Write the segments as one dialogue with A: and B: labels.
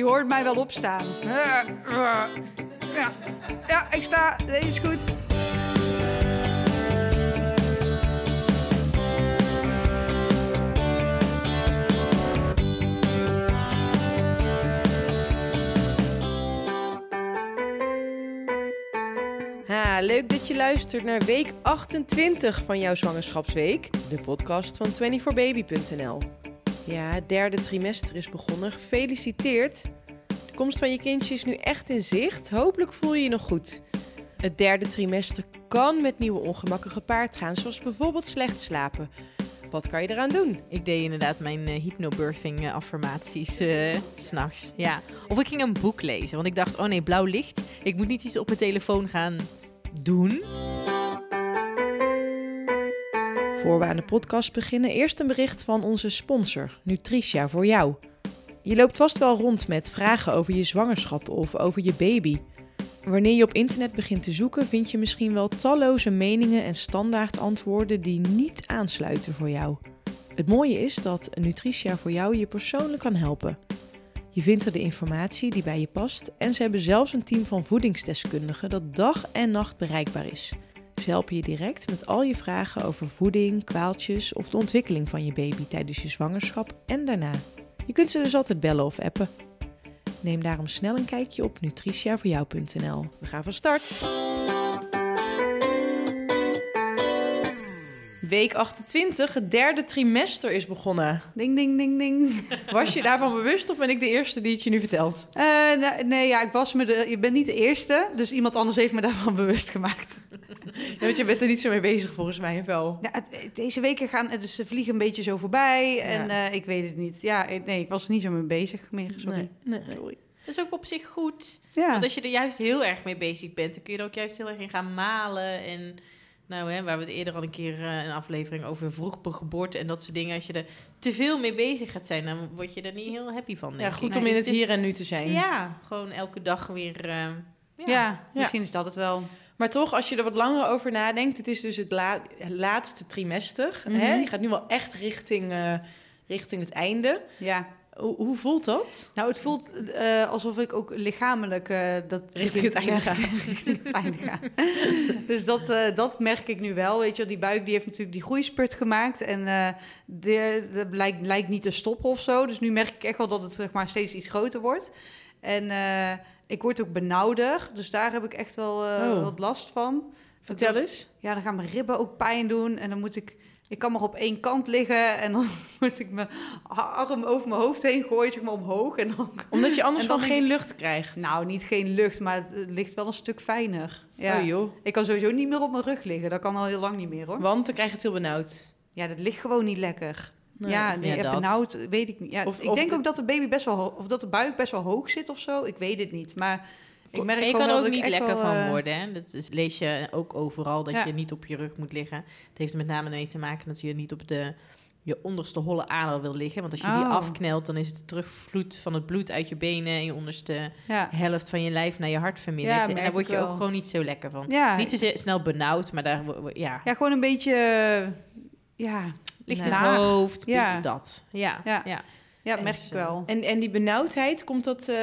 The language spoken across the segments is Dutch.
A: Je hoort mij wel opstaan. Ja, ja ik sta. Deze is goed.
B: Ha, leuk dat je luistert naar week 28 van jouw zwangerschapsweek, de podcast van 24baby.nl. Ja, het derde trimester is begonnen. Gefeliciteerd! De komst van je kindje is nu echt in zicht. Hopelijk voel je je nog goed. Het derde trimester kan met nieuwe ongemakken gepaard gaan, zoals bijvoorbeeld slecht slapen. Wat kan je eraan doen?
C: Ik deed inderdaad mijn uh, hypnobirthing uh, affirmaties uh, s'nachts. Ja. Of ik ging een boek lezen, want ik dacht, oh nee, blauw licht. Ik moet niet iets op mijn telefoon gaan doen.
B: Voor we aan de podcast beginnen, eerst een bericht van onze sponsor, Nutritia voor jou. Je loopt vast wel rond met vragen over je zwangerschap of over je baby. Wanneer je op internet begint te zoeken, vind je misschien wel talloze meningen en standaard antwoorden die niet aansluiten voor jou. Het mooie is dat Nutritia voor jou je persoonlijk kan helpen. Je vindt er de informatie die bij je past en ze hebben zelfs een team van voedingsdeskundigen dat dag en nacht bereikbaar is. Helpen je direct met al je vragen over voeding, kwaaltjes of de ontwikkeling van je baby tijdens je zwangerschap en daarna. Je kunt ze dus altijd bellen of appen. Neem daarom snel een kijkje op nutritiavoorjou.nl. We gaan van start! Week 28, het derde trimester is begonnen.
A: Ding, ding, ding, ding.
B: Was je daarvan bewust of ben ik de eerste die het je nu vertelt?
A: Uh, nee, nee, ja, ik was me de, je bent niet de eerste, dus iemand anders heeft me daarvan bewust gemaakt.
B: Ja, want je bent er niet zo mee bezig volgens mij, wel?
A: Ja, het, deze weken gaan, dus ze vliegen een beetje zo voorbij ja. en uh, ik weet het niet. Ja, nee, ik was er niet zo mee bezig meer, sorry.
B: Nee, nee, sorry.
C: Dat is ook op zich goed. Ja. Want als je er juist heel erg mee bezig bent, dan kun je er ook juist heel erg in gaan malen en... Nou, hè, waar we het eerder al een keer uh, een aflevering over vroeggeboorte en dat soort dingen. Als je er te veel mee bezig gaat zijn, dan word je er niet heel happy van. Denk
B: ja, goed
C: ik.
B: om in het hier en nu te zijn.
C: Ja, gewoon elke dag weer. Uh,
A: ja. ja, misschien is dat het wel.
B: Maar toch, als je er wat langer over nadenkt, het is dus het, la het laatste trimester. Mm -hmm. hè? Je gaat nu wel echt richting, uh, richting het einde.
A: Ja.
B: Hoe, hoe, voelt dat?
A: Nou, het voelt uh, alsof ik ook lichamelijk uh, dat
B: richting het einde ga.
A: richting het einde ga. dus dat, uh, dat merk ik nu wel. Weet je, die buik die heeft natuurlijk die groeispurt gemaakt en dat lijkt, lijkt niet te stoppen of zo. Dus nu merk ik echt wel dat het zeg maar steeds iets groter wordt. En ik word ook benauwder, dus daar heb ik echt wel oh. wat last van.
B: Vertel eens.
A: Ja, dan gaan mijn ribben ook pijn doen en dan moet ik ik kan maar op één kant liggen en dan moet ik mijn arm over mijn hoofd heen gooien, zeg maar omhoog. En dan,
B: Omdat je anders
A: dan
B: wel geen lucht krijgt.
A: Nou, niet geen lucht, maar het ligt wel een stuk fijner. Ja.
B: Oh joh.
A: Ik kan sowieso niet meer op mijn rug liggen. Dat kan al heel lang niet meer hoor.
B: Want dan krijg je het heel benauwd.
A: Ja, dat ligt gewoon niet lekker. Nee. Ja, nee, ja, benauwd weet ik niet. Ja,
B: Of-
A: ik
B: of
A: denk
B: de-
A: ook dat de baby best wel of dat de buik best wel hoog zit of zo. Ik weet het niet, maar ik merk
C: kan
A: wel
C: er
A: dat
C: ook
A: ik
C: niet lekker
A: wel,
C: van
A: eh,
C: worden. Hè? Dat is, lees je ook overal, dat
A: Ja.
C: je niet op je rug moet liggen. Het heeft er met name mee te maken dat je niet op de, je onderste holle ader wil liggen. Want als je die
A: Oh.
C: afknelt, dan is het de terugvloed van het bloed uit je benen... en je onderste
A: Ja,
C: helft van je lijf naar je hart verminderd.
A: Ja,
C: en daar word je
A: wel.
C: ook gewoon niet zo lekker van.
A: ja,
C: Niet zo snel benauwd, maar daar ja,
A: ja, gewoon een beetje, eh, ja,
C: ligt
A: naar.
C: het hoofd, dat. Ja,
A: Ja.
C: ja.
A: merk
C: dus,
A: ik wel.
B: En, en die benauwdheid, komt dat, eh,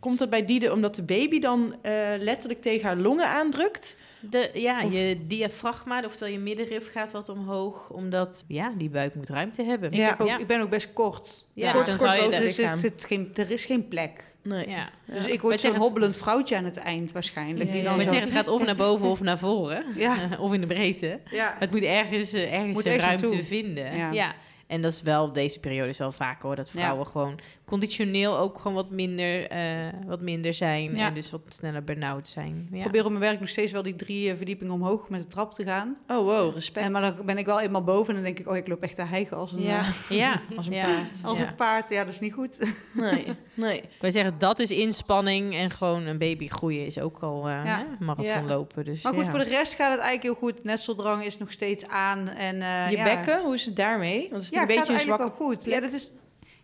B: komt dat bij die omdat de baby dan eh, letterlijk tegen haar longen aandrukt?
C: De, ja,
B: Of-
C: je diafragma, oftewel je middenrif gaat wat omhoog, omdat ja, die buik moet ruimte hebben.
A: Ik,
B: Ja.
A: heb ook,
C: Ja.
A: ik ben ook best kort.
C: Ja,
B: Kort-
C: dus dan
B: kort
C: zou je
B: boven
A: dus er, zit geen, er is geen plek.
B: Nee.
C: ja.
A: Dus
B: Ja.
A: ik word zo'n
C: zeggen-
A: hobbelend vrouwtje aan het eind waarschijnlijk.
B: Ja,
A: die
B: ja,
A: dan
B: ja.
C: Ik
A: zo-
C: zeg, het gaat of naar boven of naar voren.
A: Ja.
C: of in de breedte. Het moet ergens, eh, ergens
A: Moet
C: ruimte vinden.
A: Ja.
C: En dat is wel, deze periode is wel vaker hoor, dat
A: Ja.
C: vrouwen gewoon conditioneel ook gewoon wat minder, eh, wat minder zijn.
A: Ja.
C: En dus wat sneller benauwd zijn.
A: Ik
C: Ja.
A: probeer op mijn werk nog steeds wel die drie eh, verdiepingen omhoog met de trap te gaan.
B: Oh wow, respect.
A: En, maar dan ben ik wel eenmaal boven en dan denk ik, oh, ik loop echt te hijgen als een,
B: Ja.
A: eh,
C: Ja,
B: Als een
C: ja.
B: paard.
A: als
C: Ja.
A: een paard. Ja, dat is niet goed.
B: Nee, nee.
C: Wij zeggen dat is inspanning en gewoon een baby groeien is ook al eh
A: Ja.
C: hè, marathon
B: Ja.
C: lopen. Dus,
A: Maar goed,
C: ja.
A: voor de rest gaat het eigenlijk heel goed. Netseldrang is nog steeds aan. En, eh,
B: Je
A: ja.
B: bekken, hoe is het daarmee? Want het is
A: Ja,
B: natuurlijk
A: gaat
B: een beetje een zwakke...
A: wel goed. Ja, dat is,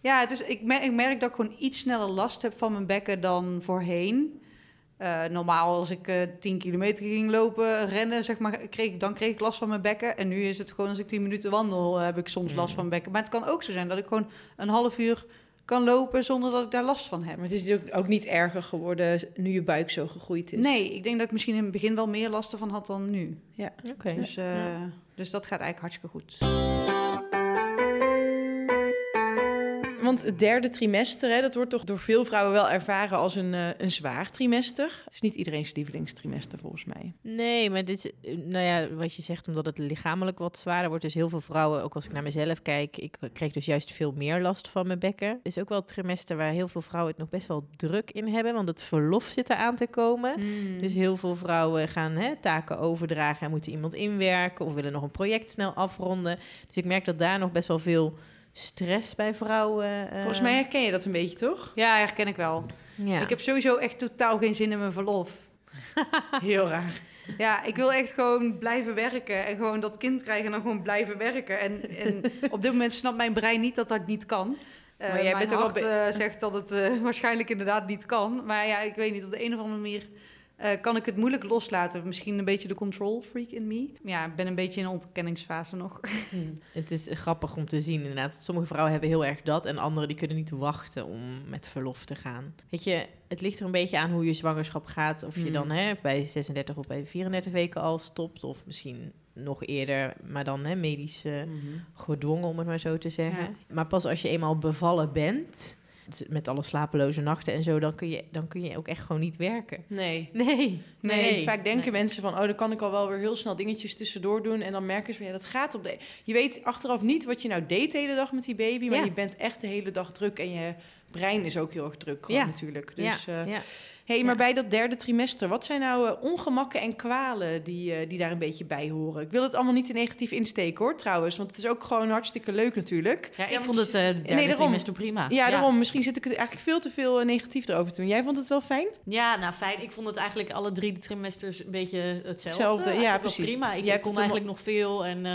A: ja het is, ik, merk, ik merk dat ik gewoon iets sneller last heb van mijn bekken dan voorheen. Eh, normaal als ik eh 10 kilometer ging lopen, rennen, zeg maar, kreeg, ik- dan kreeg ik last van mijn bekken. En nu is het gewoon als ik 10 minuten wandel, eh, heb ik soms last
C: Mm.
A: van mijn bekken. Maar het kan ook zo zijn dat ik gewoon een half uur kan lopen zonder dat ik daar last van heb.
B: Maar het is dus ook, ook niet erger geworden nu je buik zo gegroeid is.
A: Nee, ik denk dat ik misschien in het begin wel meer last ervan had dan nu.
B: Ja.
C: Oké.
A: Dus, uh,
C: Ja.
A: dus dat gaat eigenlijk hartstikke goed.
B: Want het derde trimester, hè, dat wordt toch door veel vrouwen wel ervaren als een, eh, een zwaar trimester. Het is niet iedereen's lievelingstrimester volgens mij.
C: Nee, maar dit is, eh, nou ja, wat je zegt, omdat het lichamelijk wat zwaarder wordt. Dus heel veel vrouwen, ook als ik naar mezelf kijk, ik kreeg dus juist veel meer last van mijn bekken. Het is ook wel het trimester waar heel veel vrouwen het nog best wel druk in hebben, want het verlof zit er aan te komen. Dus heel veel vrouwen gaan hè, taken overdragen en moeten iemand inwerken of willen nog een project snel afronden. Dus ik merk dat daar nog best wel veel stress bij vrouwen. eh,
B: Volgens mij herken je dat een beetje, toch?
A: Ja, herken ik wel.
C: ja.
A: Ik heb sowieso echt totaal geen zin in mijn verlof.
B: Heel raar.
A: Ja, ik wil echt gewoon blijven werken en gewoon dat kind krijgen en dan gewoon blijven werken. En, en op dit moment snapt mijn brein niet dat dat niet kan. Eh,
B: Maar jij
A: mijn
B: bent ook
A: hart
B: wel
A: eh, zegt dat het eh, waarschijnlijk inderdaad niet kan. Maar ja, ik weet niet, op de een of andere manier eh, kan ik het moeilijk loslaten. Misschien een beetje de control freak in me. Ja, ik ben een beetje in een ontkenningsfase nog.
C: Het is grappig om te zien inderdaad. Sommige vrouwen hebben heel erg dat en anderen die kunnen niet wachten om met verlof te gaan. Weet je, het ligt er een beetje aan hoe je zwangerschap gaat. Of je
B: Hmm.
C: dan hè, bij 36 of bij 34 weken al stopt of misschien nog eerder, maar dan hè, medisch eh, gedwongen om het maar zo te zeggen.
A: Ja.
C: Maar pas als je eenmaal bevallen bent, met alle slapeloze nachten en zo, dan kun je, dan kun je ook echt gewoon niet werken.
B: Nee.
C: Nee,
B: Nee, vaak denken
C: Nee.
B: mensen van, oh, dan kan ik al wel weer heel snel dingetjes tussendoor doen. En dan merken ze van, ja, dat gaat op de... Je weet achteraf niet wat je nou deed de hele dag met die baby, maar
C: Ja.
B: je bent echt de hele dag druk en je brein is ook heel erg druk gewoon
C: Ja.
B: natuurlijk. Dus,
C: ja,
B: eh,
C: ja.
B: Hey, maar
C: Ja.
B: bij dat derde trimester, wat zijn nou eh, ongemakken en kwalen die, eh, die daar een beetje bij horen? Ik wil het allemaal niet te negatief insteken hoor, trouwens, want het is ook gewoon hartstikke leuk natuurlijk.
D: Ja, ik
B: Ja,
D: vond het uh, derde
B: daarom.
D: trimester prima.
B: Ja, daarom. Misschien zit ik het eigenlijk veel te veel eh, negatief erover te doen. Jij vond het wel fijn?
D: Ja, nou fijn. Ik vond het eigenlijk alle drie de trimesters een beetje hetzelfde.
B: Hetzelfde, ja, precies.
D: prima. Ik
B: Jij
D: kon eigenlijk nog veel en...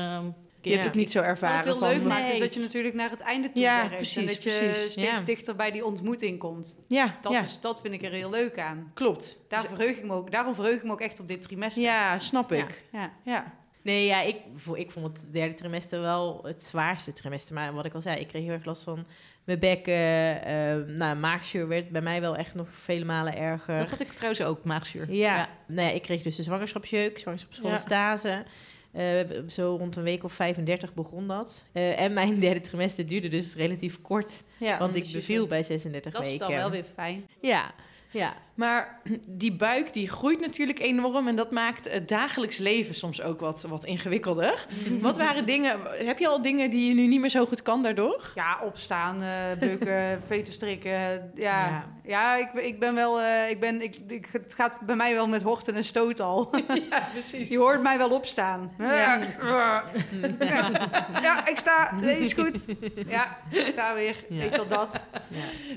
B: Je hebt het niet zo
A: Wat
B: ervaren.
A: het heel
B: van,
A: leuk maakt is dat je natuurlijk naar het einde toe
B: Ja,
A: werkt.
B: precies,
A: en dat je
B: precies.
A: steeds
C: Ja.
A: dichter bij die ontmoeting komt.
B: Ja,
A: Dat,
B: ja.
A: is, dat vind ik er heel leuk aan.
B: klopt.
A: Daar verheug ik me ook, daarom verheug ik me ook echt op dit trimester.
B: Ja, snap ik.
A: Ja.
B: Ja.
C: Nee, ja, ik, ik vond het derde trimester wel het zwaarste trimester. Maar wat ik al zei, ik kreeg heel erg last van mijn bekken. eh nou, maagzuur werd bij mij wel echt nog vele malen erger.
D: Dat had ik trouwens ook, maagzuur.
C: Ja, Nou ja, ik kreeg dus de zwangerschapsjeuk, zwangerschapscholestase. Eh, zo rond een week of 35 begon dat. Eh, en mijn derde trimester duurde dus relatief kort.
B: ja.
C: want ik beviel bij 36
A: Dat is
C: weken.
A: dan wel weer fijn.
C: Ja, ja.
B: Maar die buik die groeit natuurlijk enorm en dat maakt het dagelijks leven soms ook wat, wat ingewikkelder. Wat waren dingen, heb je al dingen die je nu niet meer zo goed kan daardoor?
A: Ja, opstaan, eh bukken, veten strikken. Ja,
C: Ja.
A: Ja. ik, ik ben wel... eh, ik ben, ik, ik, het gaat bij mij wel met horten en stoot al.
B: Ja, precies.
A: Je hoort mij wel opstaan.
B: Ja.
A: Ja, ja ik sta. Nee, is goed. Ja, ik sta weer.
C: Ja.
A: Weet je wel dat.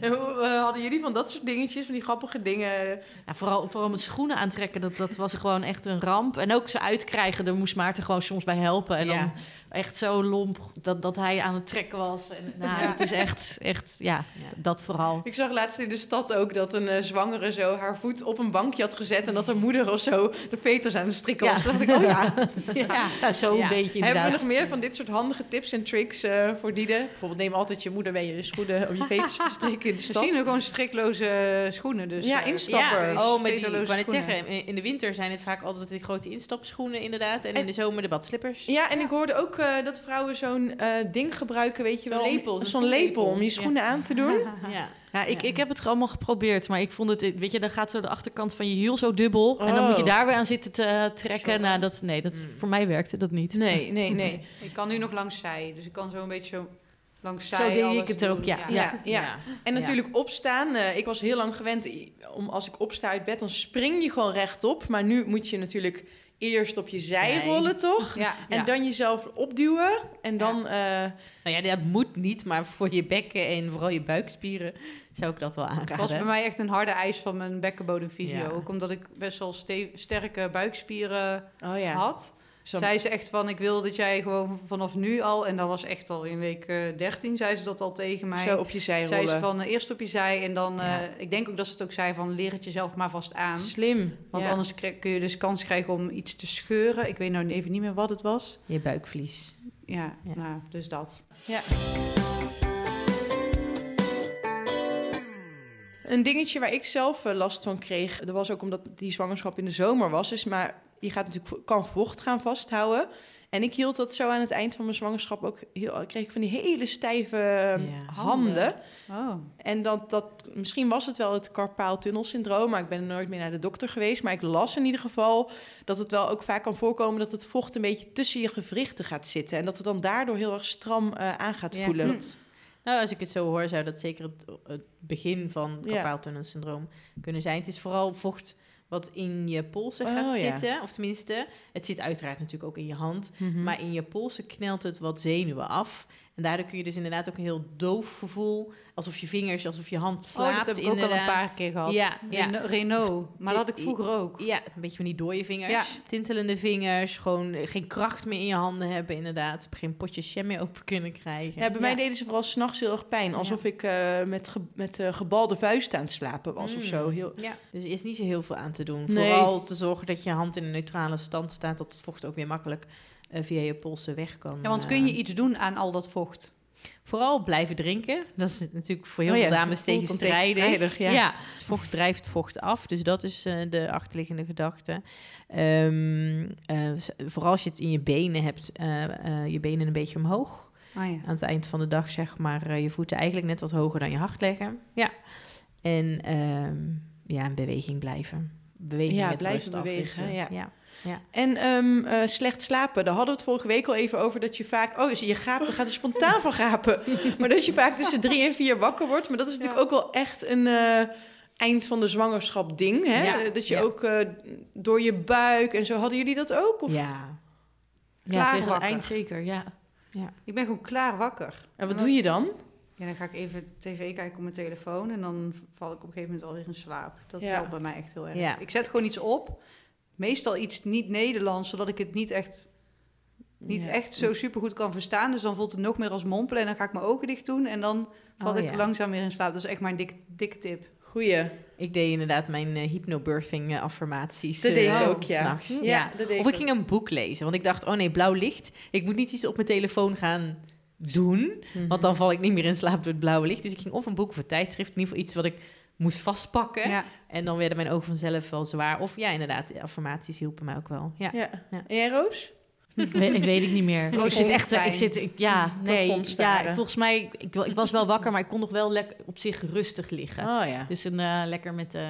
B: En hoe eh, hadden jullie van dat soort dingetjes, van die grappige dingen?
D: Ja, vooral, vooral met schoenen aantrekken, dat, dat was gewoon echt een ramp. En ook ze uitkrijgen, daar moest Maarten gewoon soms bij helpen. En
C: Ja.
D: dan echt zo lomp dat, dat hij aan het trekken was. En, nou,
B: Ja.
D: het is echt, echt, ja,
C: Ja.
D: dat vooral.
B: Ik zag laatst in de stad ook dat een eh, zwangere zo haar voet op een bankje had gezet en dat haar moeder of zo de veters aan het strikken
D: Ja.
B: was. Dacht ik, oh ja. ja.
D: Ja, nou, zo
C: Ja.
D: een beetje
B: Hebben we
D: inderdaad.
B: nog meer van dit soort handige tips en tricks eh, voor Diede? Bijvoorbeeld neem altijd je moeder mee je schoenen om je veters te strikken in de
A: We
B: stad.
A: zien er gewoon strikloze schoenen. Dus,
B: Ja,
A: eh,
B: instappers.
C: Ja, oh, maar die, ik net
A: schoenen.
C: zeggen, in, in de winter zijn het vaak altijd die grote instapschoenen inderdaad. En,
B: En-
C: in de zomer de badslippers.
B: Ja, en ik hoorde ook eh, dat vrouwen zo'n eh, ding gebruiken, weet je
C: Zo'n
B: wel. om-
C: lepel, zo'n
B: Zo'n lepel om je schoenen aan te doen.
C: Ja.
D: Ja, ik,
C: Ja.
D: ik heb het allemaal geprobeerd, maar ik vond het, weet je, dan gaat zo de achterkant van je hiel zo dubbel. En dan moet je
B: Oh.
D: daar weer aan zitten te eh, trekken. Nou, dat, nee, dat,
C: Mm.
D: voor mij werkte dat niet.
B: Nee, nee, nee.
A: Ik kan nu nog langs zij. Dus ik kan zo een beetje zo langs
D: Zo
A: zij
D: deed
A: alles
D: ik het
A: doen.
D: ook, ja.
B: Ja, ja.
C: Ja.
B: En natuurlijk opstaan. eh, ik was heel lang gewend om als ik opsta uit bed, dan spring je gewoon rechtop. Maar nu moet je natuurlijk eerst op je zij rollen, toch?
A: Ja,
B: En
A: ja.
B: dan jezelf opduwen. En dan... eh,
C: Nou ja, dat moet niet, maar voor je bekken en vooral je buikspieren zou ik dat wel aanraden.
A: was bij mij echt een harde eis van mijn bekkenbodemfysio.
C: Ja.
A: Ook omdat ik best wel ste- sterke buikspieren
B: oh ja.
A: had.
B: Zo-
A: Zei ze echt van, ik wil dat jij gewoon vanaf nu al... En dat was echt al in week eh, 13, zei ze dat al tegen mij.
B: Zo op je zij
A: zei
B: rollen.
A: ze van, eh, eerst op je zij en dan... eh,
C: Ja.
A: ik denk ook dat ze het ook zei van, leer het jezelf maar vast aan.
B: Slim.
A: Want
B: ja.
A: anders kun je dus kans krijgen om iets te scheuren. Ik weet nou even niet meer wat het was.
C: Je buikvlies.
A: Ja,
C: Ja.
A: nou, dus dat.
B: Ja. Een dingetje waar ik zelf eh, last van kreeg, dat was ook omdat die zwangerschap in de zomer was, is maar je gaat natuurlijk kan vocht gaan vasthouden. En ik hield dat zo aan het eind van mijn zwangerschap ook heel, ik kreeg van die hele stijve
C: Ja.
B: handen.
A: Oh.
B: En dat, dat, misschien was het wel het carpaaltunnelsyndroom, maar ik ben nooit meer naar de dokter geweest. Maar ik las in ieder geval dat het wel ook vaak kan voorkomen dat het vocht een beetje tussen je gewrichten gaat zitten. En dat het dan daardoor heel erg stram eh, aan gaat
C: Ja,
B: voelen.
C: klopt. Nou, als ik het zo hoor, zou dat zeker het, het begin van
B: Ja.
C: carpaaltunnelsyndroom kunnen zijn. Het is vooral vocht wat in je polsen
B: Oh,
C: gaat
B: ja.
C: zitten. Of tenminste, het zit uiteraard natuurlijk ook in je hand.
B: Mhm.
C: Maar in je polsen knelt het wat zenuwen af. En daardoor kun je dus inderdaad ook een heel doof gevoel... alsof je vingers, alsof je hand slaapt.
A: Oh, dat heb ik ook al een paar keer gehad.
C: Ja,
A: Renault. Maar dat had ik vroeger ook.
C: Ja, een beetje van die dode vingers.
A: Ja.
C: Tintelende vingers. Gewoon geen kracht meer in je handen hebben, inderdaad. Geen potjes jam meer open kunnen krijgen.
B: Ja, bij mij deden ze vooral s'nachts heel erg pijn. Alsof ik eh, met, ge- met eh, gebalde vuist aan het slapen was of zo.
C: Mm.
B: Heel...
C: Ja, dus er is niet zo heel veel aan te doen.
B: Nee.
C: Vooral te zorgen dat je hand in een neutrale stand staat, dat het vocht ook weer makkelijk via je polsen weg kan.
A: Ja, want
C: eh,
A: kun je iets doen aan al dat vocht?
C: Vooral blijven drinken. Dat is natuurlijk voor heel
B: Oh ja,
C: veel dames tegenstrijdig.
B: tegenstrijdig, ja.
C: Ja. het vocht drijft vocht af. Dus dat is eh, de achterliggende gedachte. Ehm, eh, vooral als je het in je benen hebt, eh, eh, je benen een beetje omhoog.
A: Ah ja.
C: Aan het eind van de dag, zeg maar, eh, je voeten eigenlijk net wat hoger dan je hart leggen. Ja. En ehm, ja, in beweging blijven. Beweging
B: Ja,
C: met
B: blijven
C: rust
B: bewegen,
C: afwisselen.
B: ja.
C: Ja.
B: En ehm, eh, slecht slapen, daar hadden we het vorige week al even over dat je vaak... Oh, je gaapt, dan gaat er spontaan van gapen. Maar dat je vaak tussen drie en vier wakker wordt. Maar dat is natuurlijk ook wel echt een eh, eind van de zwangerschap ding. Hè?
C: Ja,
B: Dat je
C: ja.
B: ook eh, door je buik en zo... Hadden jullie dat ook? Of?
C: Ja.
D: Ja,
A: Klaar
D: tegen het
A: wakker.
D: eind zeker, ja.
A: Ik ben gewoon klaar wakker.
B: En wat doe je dan?
A: Ja, dan ga ik even tv kijken op mijn telefoon en dan val ik op een gegeven moment alweer in slaap. Dat
B: Ja.
A: helpt bij mij echt heel erg.
C: Ja.
A: Ik zet gewoon iets op, meestal iets niet Nederlands, zodat ik het niet echt, niet
B: Ja.
A: echt zo supergoed kan verstaan. Dus dan voelt het nog meer als mompelen en dan ga ik mijn ogen dicht doen en dan val
C: Oh,
A: ik
C: ja.
A: langzaam weer in slaap. Dat is echt mijn dik, dikke tip.
B: Goeie.
C: Ik deed inderdaad mijn eh, hypnobirthing eh, affirmaties.
B: Dat deed ik
C: eh,
B: ook, ja.
C: s'nachts.
B: Ja,
C: Ja.
B: dat deed
C: Of
B: ik
C: ik ging een boek lezen, want ik dacht, oh nee, blauw licht. Ik moet niet iets op mijn telefoon gaan doen,
B: Mhm.
C: want dan val ik niet meer in slaap door het blauwe licht. Dus ik ging of een boek of een tijdschrift, in ieder geval iets wat ik moest vastpakken.
A: Ja.
C: En dan werden mijn ogen vanzelf wel zwaar. Of ja, inderdaad, de affirmaties hielpen mij ook wel. Ja.
B: Ja.
C: Ja.
B: En jij, Roos?
D: We- ik weet ik niet meer. Ik zit echt, eh, ik zit, ik, ja, nee, ja, volgens mij, ik, ik was wel wakker, maar ik kon nog wel lekker op zich rustig liggen.
B: Oh ja.
D: Dus een, eh, lekker met eh,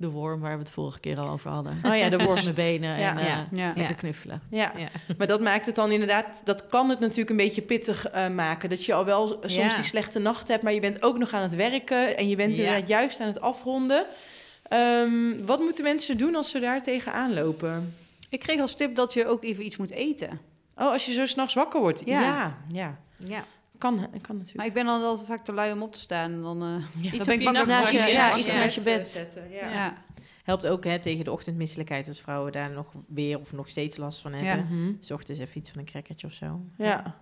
D: de worm waar we het vorige keer al over hadden.
B: Oh ja, de worst.
D: mijn benen en eh,
C: Ja.
A: Ja.
D: lekker knuffelen.
B: Ja.
C: Ja.
B: maar dat maakt het dan inderdaad, dat kan het natuurlijk een beetje pittig eh, maken. Dat je al wel soms
C: Ja.
B: die slechte nacht hebt, maar je bent ook nog aan het werken en je bent
C: Ja.
B: inderdaad juist aan het afronden. Ehm, wat moeten mensen doen als ze daar tegenaan lopen?
A: Ik kreeg als tip dat je ook even iets moet eten.
B: Oh, als je zo s'nachts wakker wordt. Ja,
A: Ja.
B: ja.
C: Ja.
B: Kan, kan natuurlijk.
A: Maar ik ben dan altijd vaak te lui om op te staan. En dan, eh,
B: Ja.
A: dan
C: op
A: ben
C: je
A: ik bang nog
C: ja,
A: ja,
C: iets
A: ja.
C: naast je bed.
B: zetten. Ja.
A: Ja.
C: Helpt ook hè, tegen de ochtendmisselijkheid als vrouwen daar nog weer of nog steeds last van hebben.
A: Ja.
B: Mhm.
C: S ochtends even iets van een crackertje of zo.
B: ja.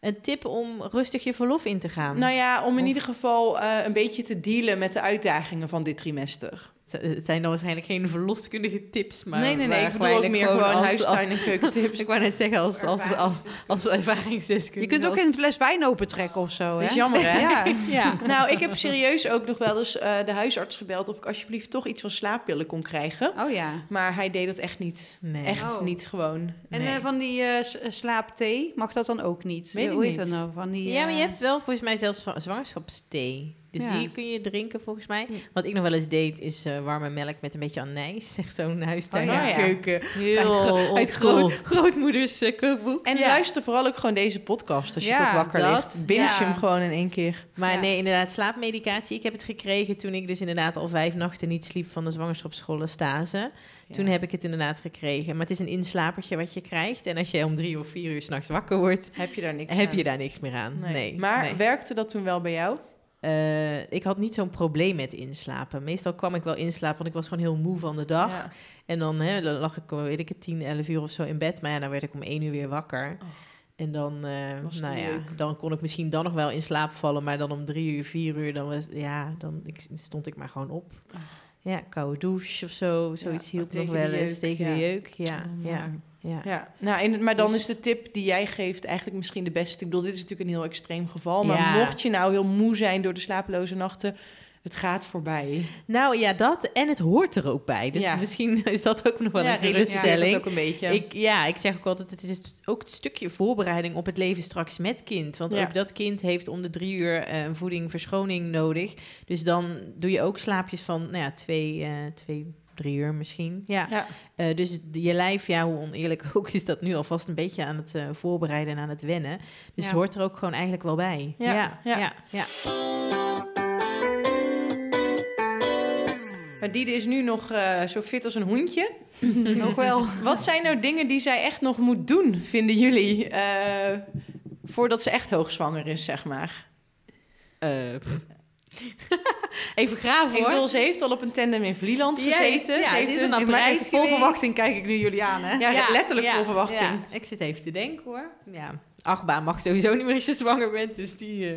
C: Een tip om rustig je verlof in te gaan.
B: Nou ja, om in
C: Of-
B: ieder geval eh, een beetje te dealen met de uitdagingen van dit trimester.
C: Het- Het zijn dan waarschijnlijk geen verloskundige tips, maar
B: nee, nee, nee. Ik bedoel ook meer gewoon
C: als-
B: huistuin- en keukentips.
C: Ik wou net zeggen, als, als, als, als ervaringsdeskundige.
A: Je kunt ook
C: als-
A: geen fles wijn opentrekken of zo, hè?
B: Dat is jammer, hè?
A: Ja.
C: Ja.
B: Nou, ik heb serieus ook nog wel eens eh, de huisarts gebeld... of ik alsjeblieft toch iets van slaappillen kon krijgen.
A: Oh ja.
B: Maar hij deed dat echt niet.
C: Nee.
B: Echt
A: Oh.
B: niet gewoon.
A: En
C: Nee.
A: eh, van die eh, eh, slaapthee, mag dat dan ook niet?
B: Weet ik
A: Hoe heet
B: niet.
A: dat nou? Van die,
C: Ja, maar je
A: eh,
C: hebt wel volgens mij zelfs van- zwangerschapsthee. Dus
A: Ja.
C: die kun je drinken volgens mij. Wat ik nog wel eens deed, is eh, warme melk met een beetje anijs. Echt zo'n huistuin
B: Oh, ja.
C: keuken.
D: Heel
C: Uit groot, grootmoeders kookboek.
B: En
C: Ja.
B: luister vooral ook gewoon deze podcast als je toch wakker
C: dat.
B: ligt. Binge hem gewoon in één keer.
C: Maar nee, inderdaad, slaapmedicatie. Ik heb het gekregen toen ik dus inderdaad al vijf nachten niet sliep van de zwangerschapsschoolstase. Toen heb ik het inderdaad gekregen. Maar het is een inslapertje wat je krijgt. En als je om drie of vier uur s'nachts wakker wordt,
B: Heb je daar niks
C: heb
B: aan?
C: je daar niks meer aan. Nee.
B: Maar
C: nee.
B: werkte dat toen wel bij jou?
C: Eh, ik had niet zo'n probleem met inslapen. Meestal kwam ik wel inslapen, want ik was gewoon heel moe van de dag.
B: Ja.
C: En dan hè, dan lag ik, eh, weet ik het, 10, 11 uur of zo in bed. Maar ja, dan werd ik om 1 uur weer wakker.
B: Oh.
C: En dan, eh, nou ja,
B: leuk.
C: dan kon ik misschien dan nog wel in slaap vallen. Maar dan om 3 uur, 4 uur, dan, was, ja, dan ik, stond ik maar gewoon op.
B: Oh.
C: Ja, koude douche of zo. Zoiets
B: Ja,
C: hielp nog wel eens. Tegen
B: ja.
C: de jeuk, ja.
D: Oh,
C: ja,
D: maar-
C: ja.
B: Ja, nou, en, maar dan
C: Dus-
B: is de tip die jij geeft eigenlijk misschien de beste. Ik bedoel, dit is natuurlijk een heel extreem geval. Maar mocht je nou heel moe zijn door de slapeloze nachten... het gaat voorbij.
C: Nou ja, dat en het hoort er ook bij. Dus
B: Ja.
C: misschien is dat ook nog wel
B: ja,
C: een hele
B: relativeert
C: stelling.
B: het ook een beetje.
C: Ik, ja, ik zeg ook altijd, het is ook het stukje voorbereiding op het leven straks met kind. Want
B: Ja.
C: ook dat kind heeft om de drie uur een voeding, verschoning nodig. Dus dan doe je ook slaapjes van, nou ja, twee, eh, twee drie uur misschien. Ja.
B: ja.
C: Eh, dus je lijf, ja, hoe oneerlijk ook, is dat nu alvast een beetje aan het voorbereiden en aan het wennen. Dus
A: Ja.
C: het hoort er ook gewoon eigenlijk wel bij.
B: Ja,
C: ja,
B: ja.
C: ja.
B: Maar Diede is nu nog eh, zo fit als een hoentje.
A: Nog wel.
B: Wat zijn nou dingen die zij echt nog moet doen, vinden jullie? eh, voordat ze echt hoogzwanger is, zeg maar.
C: Eh, Even graven
B: Ik
C: hoor.
B: bedoel, ze heeft al op een tandem in Vlieland gezeten.
C: ja,
B: ze heeft
C: is
B: een-
C: een
A: vol verwachting kijk ik nu jullie aan, hè?
B: Ja, letterlijk
C: ja,
B: vol verwachting.
C: Ja, ik zit even te denken hoor. Ja, achtbaan mag sowieso niet meer als je zwanger bent, dus die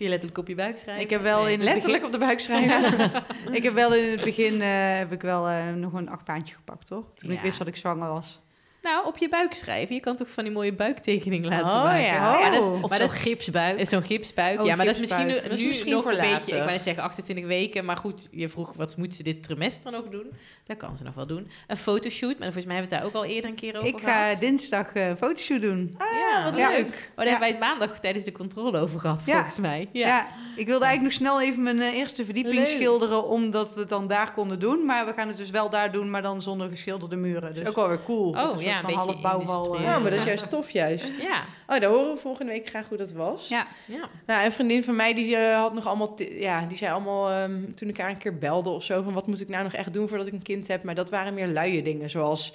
C: kun je letterlijk op je buik schrijven.
A: Ik heb wel in
B: Letterlijk op de buik schrijven.
A: ik heb wel in het begin eh, heb ik wel eh, nog een achtbaantje gepakt, toch? Toen ik wist dat ik zwanger was.
C: Nou, op je buik schrijven. Je kan toch van die mooie buiktekening laten
B: Oh,
C: maken.
B: ja.
C: dat is,
A: Oh.
D: Of zo'n gipsbuik.
C: zo'n gipsbuik.
A: Oh,
C: ja, maar dat is misschien,
A: gipsbuik.
B: Dat is
C: nu
B: misschien
C: nog
B: voor
C: een beetje... Ik wou net zeggen 28 weken. Maar goed, je vroeg wat moet ze dit trimester nog doen? Dat kan ze nog wel doen. Een fotoshoot. Maar volgens mij hebben we het daar ook al eerder een keer over
A: Ik ga
C: gehad.
A: dinsdag eh, een fotoshoot doen.
C: ja,
B: wat
A: Ja.
B: leuk.
C: Oh, daar hebben wij het maandag tijdens de controle over gehad,
A: Ja.
C: volgens mij.
A: Ja.
C: Ja.
A: ik wilde eigenlijk nog snel even mijn eh, eerste verdieping
B: Leuk.
A: schilderen, omdat we het dan daar konden doen. Maar we gaan het dus wel daar doen, maar dan zonder geschilderde muren.
B: Dat
A: Dus
B: is ook wel weer cool.
C: Oh,
A: een soort
C: ja,
A: van
C: een beetje
A: half.
B: Ja, maar dat is juist tof juist.
C: Ja.
B: Oh, daar horen we volgende week graag hoe dat was.
A: ja.
C: ja.
B: Nou, een vriendin van mij die eh, had nog allemaal, ja, die zei allemaal ehm, toen ik haar een keer belde of zo van wat moet ik nou nog echt doen voordat ik een kind heb. Maar dat waren meer luie dingen, zoals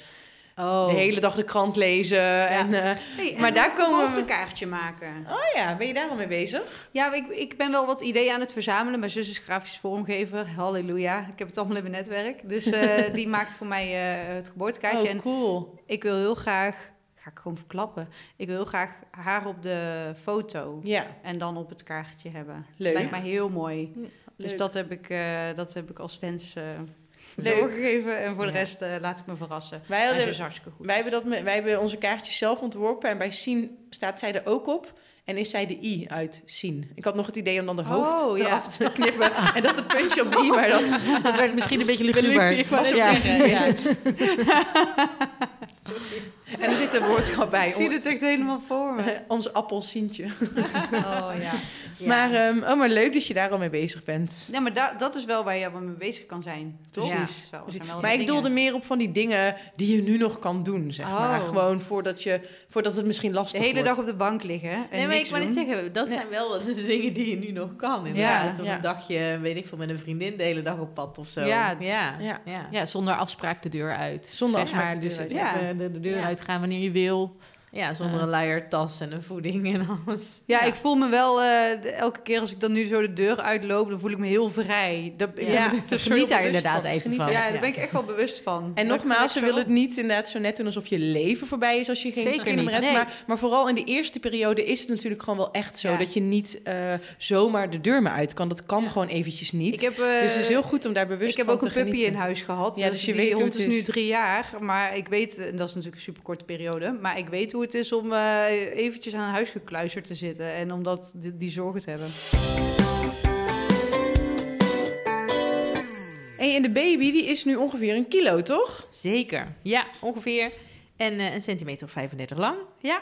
C: Oh.
B: de hele dag de krant lezen en eh,
A: Hey,
B: Maar
A: en
B: daar
A: een
B: komen we-
A: geboortekaartje maken.
B: oh ja, ben je daar al mee bezig?
A: Ja, ik, ik ben wel wat ideeën aan het verzamelen. Mijn zus is grafisch vormgever. Halleluja. Ik heb het allemaal in mijn netwerk. Dus eh, die maakt voor mij eh, het geboortekaartje.
B: Oh,
A: En
B: cool.
A: ik wil heel graag... Ga ik gewoon verklappen. Ik wil heel graag haar op de foto.
B: Ja,
A: En dan op het kaartje hebben.
B: Leuk.
A: Lijkt mij heel mooi. Dus
B: leuk.
A: dat heb, ik, dat heb ik als wens
B: Leuk.
A: doorgegeven. En voor de
B: Ja.
A: rest eh, laat ik me verrassen.
B: Wij, hadden,
A: is hartstikke goed.
B: wij, hebben dat wij hebben onze kaartjes zelf ontworpen en bij Sien staat zij er ook op. En is zij de I uit Sien. Ik had nog het idee om dan de hoofd
A: Oh, ja.
B: eraf te knippen. en dat het puntje op de I, maar dat...
D: Dat werd misschien een beetje
B: luguber.
D: Ja.
B: ja. En er zit een woordschap bij.
A: Ik zie het echt helemaal voor me.
B: Ons appelsientje.
A: Oh ja.
B: Maar, ehm, oh, maar leuk dat je daar al mee bezig bent.
A: Ja, maar da- dat is wel waar je mee bezig kan zijn. Toch?
C: Ja.
A: Zijn wel
B: Maar ik
A: dingen.
B: doelde meer op van die dingen die je nu nog kan doen, zeg maar.
A: Oh.
B: Gewoon voordat, je, voordat het misschien
A: De
B: lastig
A: hele
B: wordt.
A: dag op de bank liggen en
C: Nee, maar
A: niks
C: ik wou net
A: doen.
C: zeggen, dat zijn wel de dingen die je nu nog kan.
A: Ja,
C: Inderdaad. Of
B: ja.
C: een dagje, weet ik veel, met een vriendin de hele dag op pad of zo.
A: Ja.
C: ja.
B: Ja.
C: ja.
D: Ja, zonder afspraak de deur uit.
B: Zonder
D: Zeg
B: afspraak
D: maar,
B: de
D: dus
B: deur uit.
D: De, de deur
C: Ja.
D: Uitgaan wanneer je wil.
C: Ja, zonder een luier, tas en een voeding en alles.
A: Ja, ik voel me wel eh, elke keer als ik dan nu zo de deur uitloop, dan voel ik me heel vrij. Dat,
B: Ja,
D: Dus
A: zo
D: geniet daar inderdaad
A: van.
D: even
B: Geniet
D: van.
A: Ja,
B: Ja.
A: daar ben ik echt wel bewust van.
B: En
A: Dat
B: nogmaals, ze willen het niet inderdaad zo net doen alsof je leven voorbij is als je geen
D: Zeker
B: kinderen hebt.
D: nee.
B: Maar, maar vooral in de eerste periode is het natuurlijk gewoon wel echt zo
A: Ja.
B: dat je niet eh, zomaar de deur meer uit kan. Dat kan gewoon eventjes niet.
A: Ik heb, eh,
B: dus het is heel goed om daar bewust
A: ik heb
B: van
A: ook een
B: te
A: puppy
B: genieten.
A: in huis gehad.
B: Ja, dus je
A: die
B: weet
A: hond
B: het
A: is nu drie jaar. Maar ik weet, en dat is natuurlijk een super korte periode. Maar ik weet hoe het is om eh, eventjes aan een huis gekluisterd te zitten. En om dat, die, die zorgen te hebben.
B: Hey, en de baby die is nu ongeveer een kilo, toch?
C: Zeker, ja, ongeveer. En eh, een centimeter of 35 lang, ja.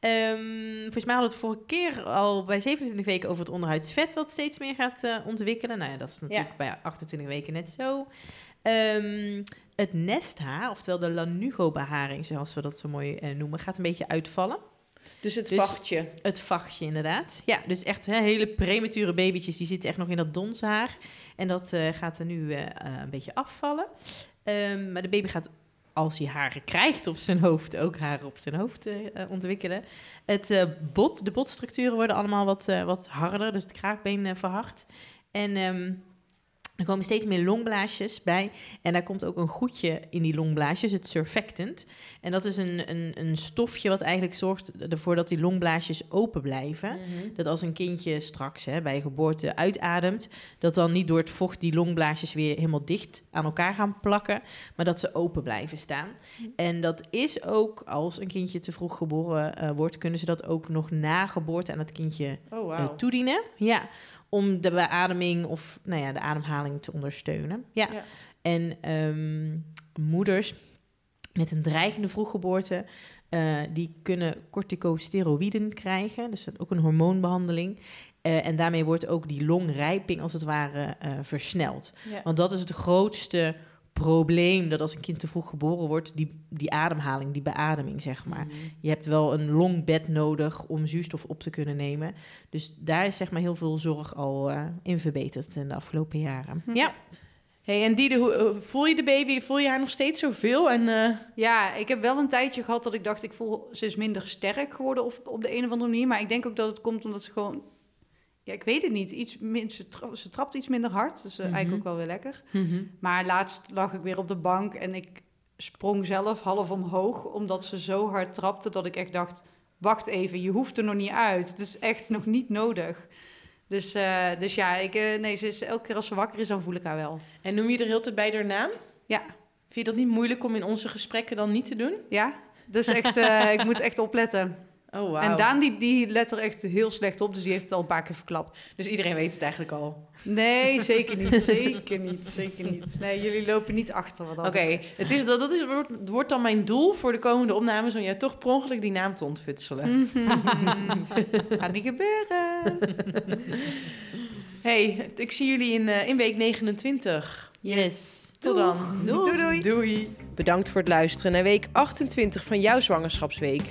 C: Ehm, volgens mij hadden we het vorige keer al bij 27 weken over het onderhuidsvet... wat steeds meer gaat eh, ontwikkelen. Nou ja, dat is natuurlijk bij 28 weken net zo. Ehm, het nesthaar, oftewel de lanugo-beharing, zoals we dat zo mooi eh, noemen... gaat een beetje uitvallen.
B: Dus het
C: Dus-
B: vachtje.
C: Het vachtje, inderdaad. Ja, dus echt hè, hele premature babytjes, die zitten echt nog in dat donshaar. En dat eh, gaat er nu eh, een beetje afvallen. Ehm, maar de baby gaat, als hij haren krijgt op zijn hoofd, ook haren op zijn hoofd ontwikkelen. Het bot, de botstructuren worden allemaal wat, wat harder, dus het kraakbeen verhard. En ehm, er komen steeds meer longblaasjes bij. En daar komt ook een goedje in die longblaasjes, het surfactant. En dat is een, een, een stofje wat eigenlijk zorgt ervoor dat die longblaasjes open blijven. Dat als een kindje straks hè, bij geboorte uitademt, dat dan niet door het vocht die longblaasjes weer helemaal dicht aan elkaar gaan plakken, maar dat ze open blijven staan. En dat is ook, als een kindje te vroeg geboren eh, wordt, kunnen ze dat ook nog na geboorte aan het kindje
B: Oh,
C: eh, toedienen. Ja, om de beademing of nou ja, de ademhaling te ondersteunen. Ja.
B: Ja.
C: En ehm, moeders met een dreigende vroeggeboorte, eh, die kunnen corticosteroïden krijgen. Dus dat is ook een hormoonbehandeling. Eh, en daarmee wordt ook die longrijping als het ware eh, versneld.
B: Ja.
C: Want dat is het grootste probleem dat als een kind te vroeg geboren wordt, die, die ademhaling, die beademing, zeg maar. Je hebt wel een longbed nodig om zuurstof op te kunnen nemen. Dus daar is zeg maar heel veel zorg al eh, in verbeterd in de afgelopen jaren.
A: Hm.
C: Ja.
B: Hey, en Diede, hoe- hoe- voel je de baby? Voel je haar nog steeds zoveel? En, eh,
A: Ja, ik heb wel een tijdje gehad dat ik dacht, ik voel, ze is minder sterk geworden op, op de een of andere manier. Maar ik denk ook dat het komt omdat ze gewoon, ja, ik weet het niet, iets, min- ze, tra- ze trapt iets minder hard. Dus eh,
C: Mhm.
A: eigenlijk ook wel weer lekker.
C: Mhm.
A: Maar laatst lag ik weer op de bank en ik sprong zelf half omhoog, omdat ze zo hard trapte dat ik echt dacht, wacht even, je hoeft er nog niet uit. Het is echt nog niet nodig. Dus, eh, dus ja, ik, eh, nee, ze is, elke keer als ze wakker is, dan voel ik haar wel.
B: en noem je er heel tijd bij haar naam?
A: Ja.
B: Vind je dat niet moeilijk om in onze gesprekken dan niet te doen?
A: Ja, dus echt, ik moet echt opletten.
B: Oh, wauw.
A: En Daan die, die let er echt heel slecht op, dus die heeft het al een paar keer verklapt.
B: Dus iedereen weet het eigenlijk al.
A: Nee, zeker niet. Zeker niet. Zeker niet. Nee, jullie lopen niet achter wat dat
B: Oké, het, is, dat, dat is, wordt, wordt dan mijn doel voor de komende opnames... om jij toch per ongeluk die naam te ontfutselen.
A: Gaat niet gebeuren.
B: hey, ik zie jullie in, eh, in week 29.
C: Yes.
B: Tot dan.
A: Doei. Doei.
B: Doei. Bedankt voor het luisteren naar week 28 van jouw zwangerschapsweek.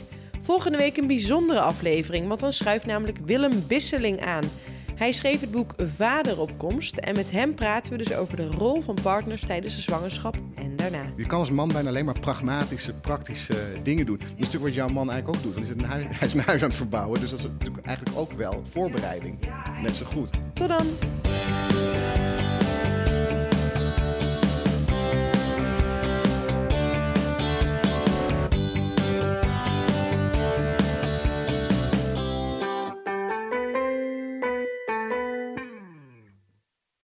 B: Volgende week een bijzondere aflevering, want dan schuift namelijk Willem Bisseling aan. Hij schreef het boek Vaderopkomst en met hem praten we dus over de rol van partners tijdens de zwangerschap en daarna.
E: Je kan als man bijna alleen maar pragmatische, praktische dingen doen. Dat is natuurlijk wat jouw man eigenlijk ook doet. Want hij is een huis, hij is een huis aan het verbouwen, dus dat is natuurlijk eigenlijk ook wel voorbereiding. Net zo goed.
B: Tot dan!